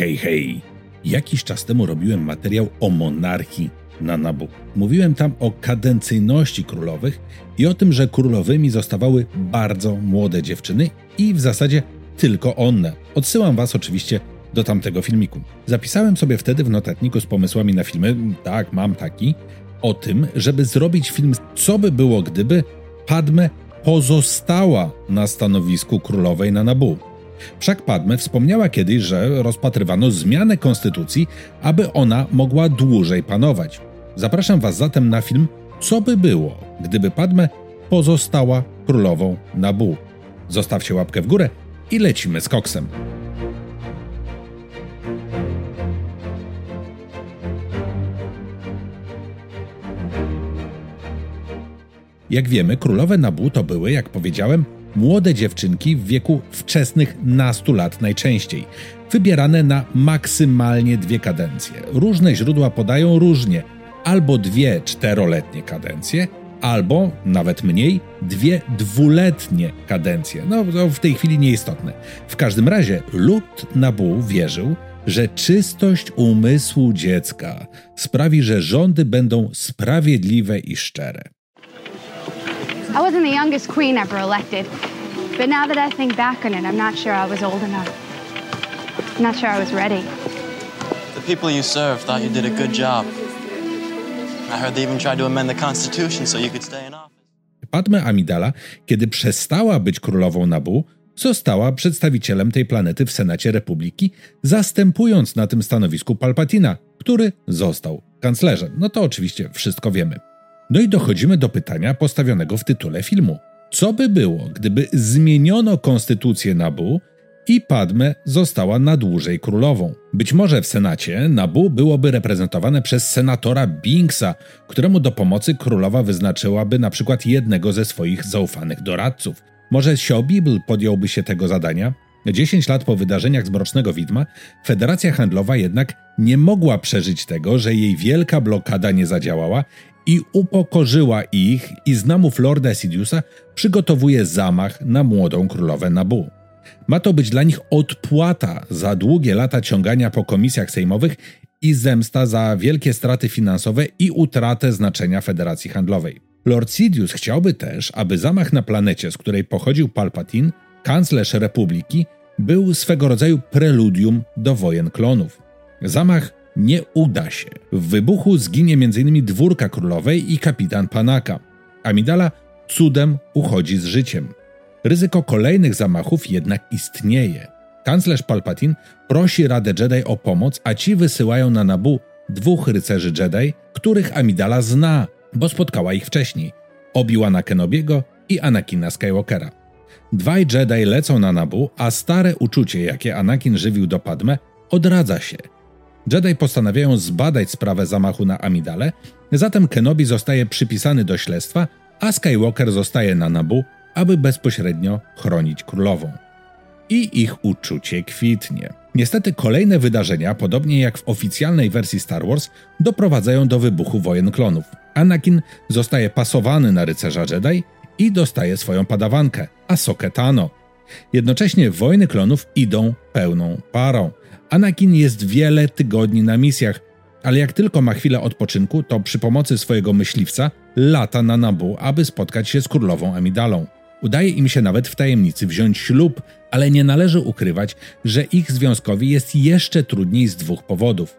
Hej, hej! Jakiś czas temu robiłem materiał o monarchii na Nabu. Mówiłem tam o kadencyjności królowych i o tym, że królowymi zostawały bardzo młode dziewczyny i w zasadzie tylko one. Odsyłam Was oczywiście do tamtego filmiku. Zapisałem sobie wtedy w notatniku z pomysłami na filmy, tak, mam taki, o tym, żeby zrobić film Co by było, gdyby Padme pozostała na stanowisku królowej na Nabu. Wszak Padme wspomniała kiedyś, że rozpatrywano zmianę konstytucji, aby ona mogła dłużej panować. Zapraszam Was zatem na film Co by było, gdyby Padme pozostała królową Nabu. Zostawcie łapkę w górę i lecimy z koksem. Jak wiemy, królowe Nabu to były, jak powiedziałem, młode dziewczynki w wieku wczesnych nastu lat najczęściej, wybierane na maksymalnie dwie kadencje. Różne źródła podają różnie, albo dwie czteroletnie kadencje, albo nawet mniej, dwie dwuletnie kadencje. No to w tej chwili nieistotne. W każdym razie lud Nabu wierzył, że czystość umysłu dziecka sprawi, że rządy będą sprawiedliwe i szczere. I wasn't the youngest queen ever elected, but now that I think back on it, I'm not sure I was old enough. I'm not sure I was ready. The people you served thought you did a good job. I heard they even tried to amend the Constitution so you could stay in office. Padme Amidala, kiedy przestała być królową Nabu, została przedstawicielem tej planety w Senacie Republiki, zastępując na tym stanowisku Palpatina, który został kanclerzem. No to oczywiście wszystko wiemy. No i dochodzimy do pytania postawionego w tytule filmu. Co by było, gdyby zmieniono konstytucję Nabu i Padme została na dłużej królową? Być może w Senacie Nabu byłoby reprezentowane przez senatora Binksa, któremu do pomocy królowa wyznaczyłaby na przykład jednego ze swoich zaufanych doradców. Może Siobibl podjąłby się tego zadania? 10 lat po wydarzeniach z Mrocznego Widma, Federacja Handlowa jednak nie mogła przeżyć tego, że jej wielka blokada nie zadziałała i upokorzyła ich i z namów Lorda Sidiousa przygotowuje zamach na młodą królowę Nabu. Ma to być dla nich odpłata za długie lata ciągania po komisjach sejmowych i zemsta za wielkie straty finansowe i utratę znaczenia Federacji Handlowej. Lord Sidious chciałby też, aby zamach na planecie, z której pochodził Palpatine, kanclerz Republiki, był swego rodzaju preludium do wojen klonów. Zamach nie uda się. W wybuchu zginie m.in. dwórka królowej i kapitan Panaka. Amidala cudem uchodzi z życiem. Ryzyko kolejnych zamachów jednak istnieje. Kanclerz Palpatine prosi Radę Jedi o pomoc, a ci wysyłają na Nabu dwóch rycerzy Jedi, których Amidala zna, bo spotkała ich wcześniej. Obi-Wana Kenobiego i Anakina Skywalkera. Dwaj Jedi lecą na Nabu, a stare uczucie, jakie Anakin żywił do Padme, odradza się. Jedi postanawiają zbadać sprawę zamachu na Amidale, zatem Kenobi zostaje przypisany do śledztwa, a Skywalker zostaje na Nabu, aby bezpośrednio chronić królową. I ich uczucie kwitnie. Niestety kolejne wydarzenia, podobnie jak w oficjalnej wersji Star Wars, doprowadzają do wybuchu wojen klonów. Anakin zostaje pasowany na rycerza Jedi i dostaje swoją padawankę, Ahsokę Tano. Jednocześnie wojny klonów idą pełną parą. Anakin jest wiele tygodni na misjach, ale jak tylko ma chwilę odpoczynku, to przy pomocy swojego myśliwca lata na Nabu, aby spotkać się z królową Amidalą. Udaje im się nawet w tajemnicy wziąć ślub, ale nie należy ukrywać, że ich związkowi jest jeszcze trudniej z dwóch powodów.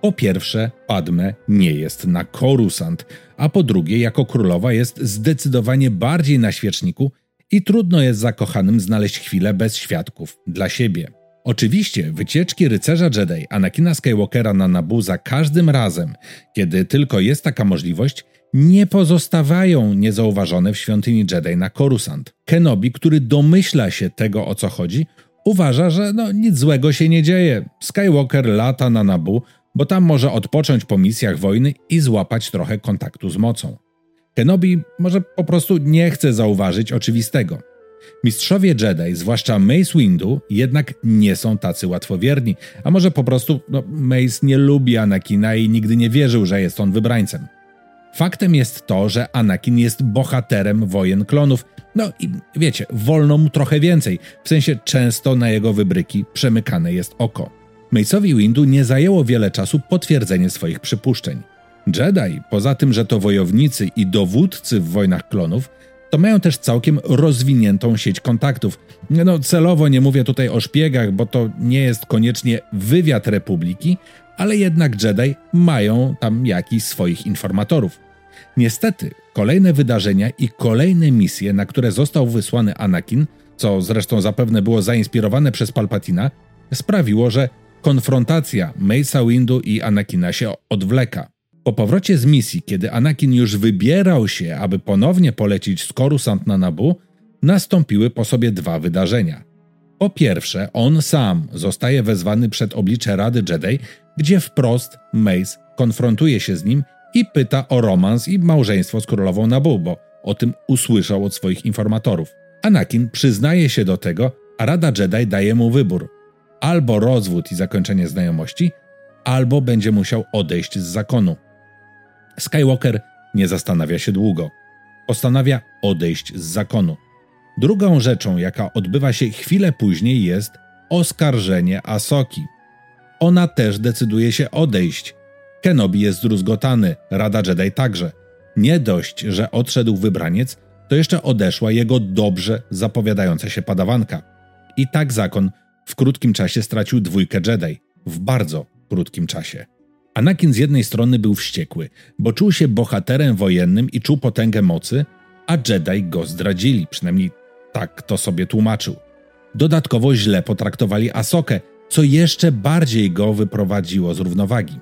Po pierwsze, Padme nie jest na Korusant, a po drugie, jako królowa jest zdecydowanie bardziej na świeczniku i trudno jest zakochanym znaleźć chwilę bez świadków dla siebie. Oczywiście wycieczki rycerza Jedi Anakina Skywalkera na Nabu za każdym razem, kiedy tylko jest taka możliwość, nie pozostawają niezauważone w świątyni Jedi na Coruscant. Kenobi, który domyśla się tego o co chodzi, uważa, że no, nic złego się nie dzieje. Skywalker lata na Nabu, bo tam może odpocząć po misjach wojny i złapać trochę kontaktu z mocą. Kenobi może po prostu nie chce zauważyć oczywistego. Mistrzowie Jedi, zwłaszcza Mace Windu, jednak nie są tacy łatwowierni, a może po prostu no, Mace nie lubi Anakina i nigdy nie wierzył, że jest on wybrańcem. Faktem jest to, że Anakin jest bohaterem wojen klonów. No i wiecie, wolno mu trochę więcej, w sensie często na jego wybryki przemykane jest oko. Mace'owi Windu nie zajęło wiele czasu potwierdzenie swoich przypuszczeń. Jedi, poza tym, że to wojownicy i dowódcy w wojnach klonów, to mają też całkiem rozwiniętą sieć kontaktów. No, celowo nie mówię tutaj o szpiegach, bo to nie jest koniecznie wywiad Republiki, ale jednak Jedi mają tam jakiś swoich informatorów. Niestety, kolejne wydarzenia i kolejne misje, na które został wysłany Anakin, co zresztą zapewne było zainspirowane przez Palpatina, sprawiło, że konfrontacja Mace'a Windu i Anakina się odwleka. Po powrocie z misji, kiedy Anakin już wybierał się, aby ponownie polecić z Coruscant na Nabu, nastąpiły po sobie dwa wydarzenia. Po pierwsze, on sam zostaje wezwany przed oblicze Rady Jedi, gdzie wprost Mace konfrontuje się z nim i pyta o romans i małżeństwo z królową Nabu, bo o tym usłyszał od swoich informatorów. Anakin przyznaje się do tego, a Rada Jedi daje mu wybór: albo rozwód i zakończenie znajomości, albo będzie musiał odejść z zakonu. Skywalker nie zastanawia się długo. Postanawia odejść z zakonu. Drugą rzeczą, jaka odbywa się chwilę później, jest oskarżenie Asoki. Ona też decyduje się odejść. Kenobi jest zdruzgotany, Rada Jedi także. Nie dość, że odszedł wybraniec, to jeszcze odeszła jego dobrze zapowiadająca się padawanka. I tak zakon w krótkim czasie stracił dwójkę Jedi. W bardzo krótkim czasie. Anakin z jednej strony był wściekły, bo czuł się bohaterem wojennym i czuł potęgę mocy, a Jedi go zdradzili, przynajmniej tak to sobie tłumaczył. Dodatkowo źle potraktowali Asokę, co jeszcze bardziej go wyprowadziło z równowagi.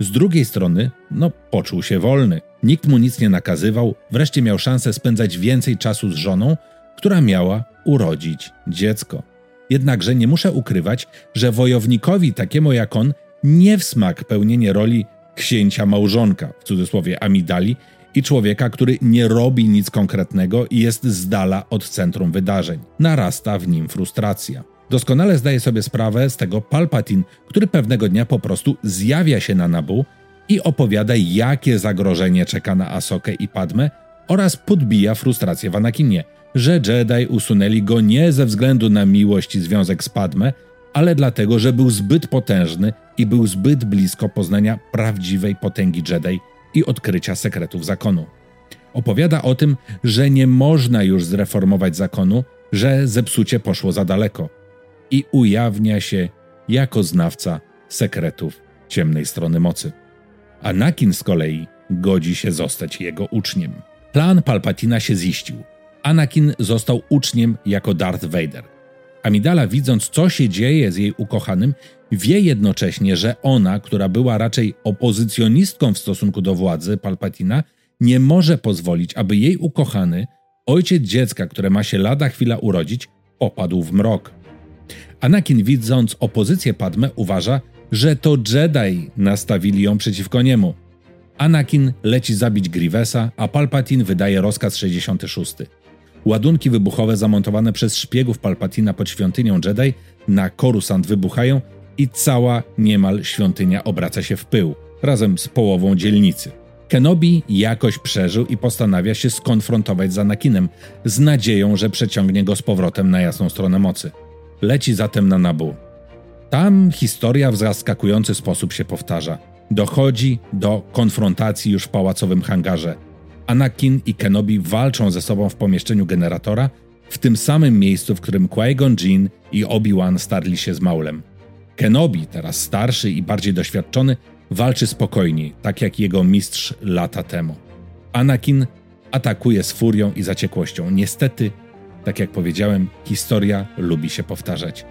Z drugiej strony, no, poczuł się wolny. Nikt mu nic nie nakazywał, wreszcie miał szansę spędzać więcej czasu z żoną, która miała urodzić dziecko. Jednakże nie muszę ukrywać, że wojownikowi takiemu jak on nie w smak pełnienie roli księcia małżonka, w cudzysłowie Amidali, i człowieka, który nie robi nic konkretnego i jest z dala od centrum wydarzeń. Narasta w nim frustracja. Doskonale zdaje sobie sprawę z tego Palpatine, który pewnego dnia po prostu zjawia się na Nabu i opowiada, jakie zagrożenie czeka na Asokę i Padmę oraz podbija frustrację w Anakinie, że Jedi usunęli go nie ze względu na miłość i związek z Padmę, ale dlatego, że był zbyt potężny i był zbyt blisko poznania prawdziwej potęgi Jedi i odkrycia sekretów zakonu. Opowiada o tym, że nie można już zreformować zakonu, że zepsucie poszło za daleko i ujawnia się jako znawca sekretów ciemnej strony mocy. Anakin z kolei godzi się zostać jego uczniem. Plan Palpatina się ziścił. Anakin został uczniem jako Darth Vader. Amidala, widząc co się dzieje z jej ukochanym, wie jednocześnie, że ona, która była raczej opozycjonistką w stosunku do władzy Palpatina, nie może pozwolić, aby jej ukochany, ojciec dziecka, które ma się lada chwila urodzić, opadł w mrok. Anakin, widząc opozycję Padme, uważa, że to Jedi nastawili ją przeciwko niemu. Anakin leci zabić Grievesa, a Palpatine wydaje rozkaz 66. Ładunki wybuchowe zamontowane przez szpiegów Palpatina pod świątynią Jedi na Coruscant wybuchają i cała niemal świątynia obraca się w pył, razem z połową dzielnicy. Kenobi jakoś przeżył i postanawia się skonfrontować z Anakinem, z nadzieją, że przeciągnie go z powrotem na jasną stronę mocy. Leci zatem na Nabu. Tam historia w zaskakujący sposób się powtarza. Dochodzi do konfrontacji już w pałacowym hangarze. Anakin i Kenobi walczą ze sobą w pomieszczeniu generatora, w tym samym miejscu, w którym Qui-Gon Jinn i Obi-Wan starli się z Maulem. Kenobi, teraz starszy i bardziej doświadczony, walczy spokojniej, tak jak jego mistrz lata temu. Anakin atakuje z furią i zaciekłością. Niestety, tak jak powiedziałem, historia lubi się powtarzać.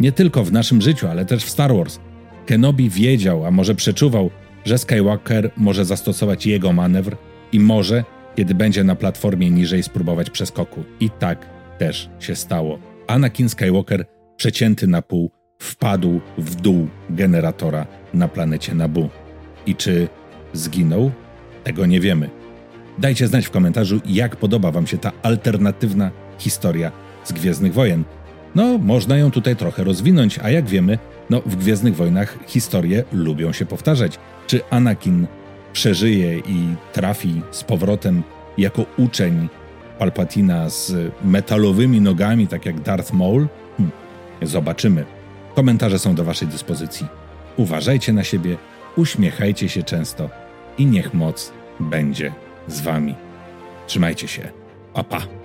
Nie tylko w naszym życiu, ale też w Star Wars. Kenobi wiedział, a może przeczuwał, że Skywalker może zastosować jego manewr i może, kiedy będzie na platformie niżej, spróbować przeskoku. I tak też się stało. Anakin Skywalker, przecięty na pół, wpadł w dół generatora na planecie Nabu. I czy zginął? Tego nie wiemy. Dajcie znać w komentarzu, jak podoba Wam się ta alternatywna historia z Gwiezdnych Wojen. No, można ją tutaj trochę rozwinąć, a jak wiemy, no, w Gwiezdnych Wojnach historie lubią się powtarzać. Czy Anakin przeżyje i trafi z powrotem jako uczeń Palpatina z metalowymi nogami, tak jak Darth Maul? Hm, zobaczymy. Komentarze są do Waszej dyspozycji. Uważajcie na siebie, uśmiechajcie się często i niech moc będzie z Wami. Trzymajcie się. Pa, pa.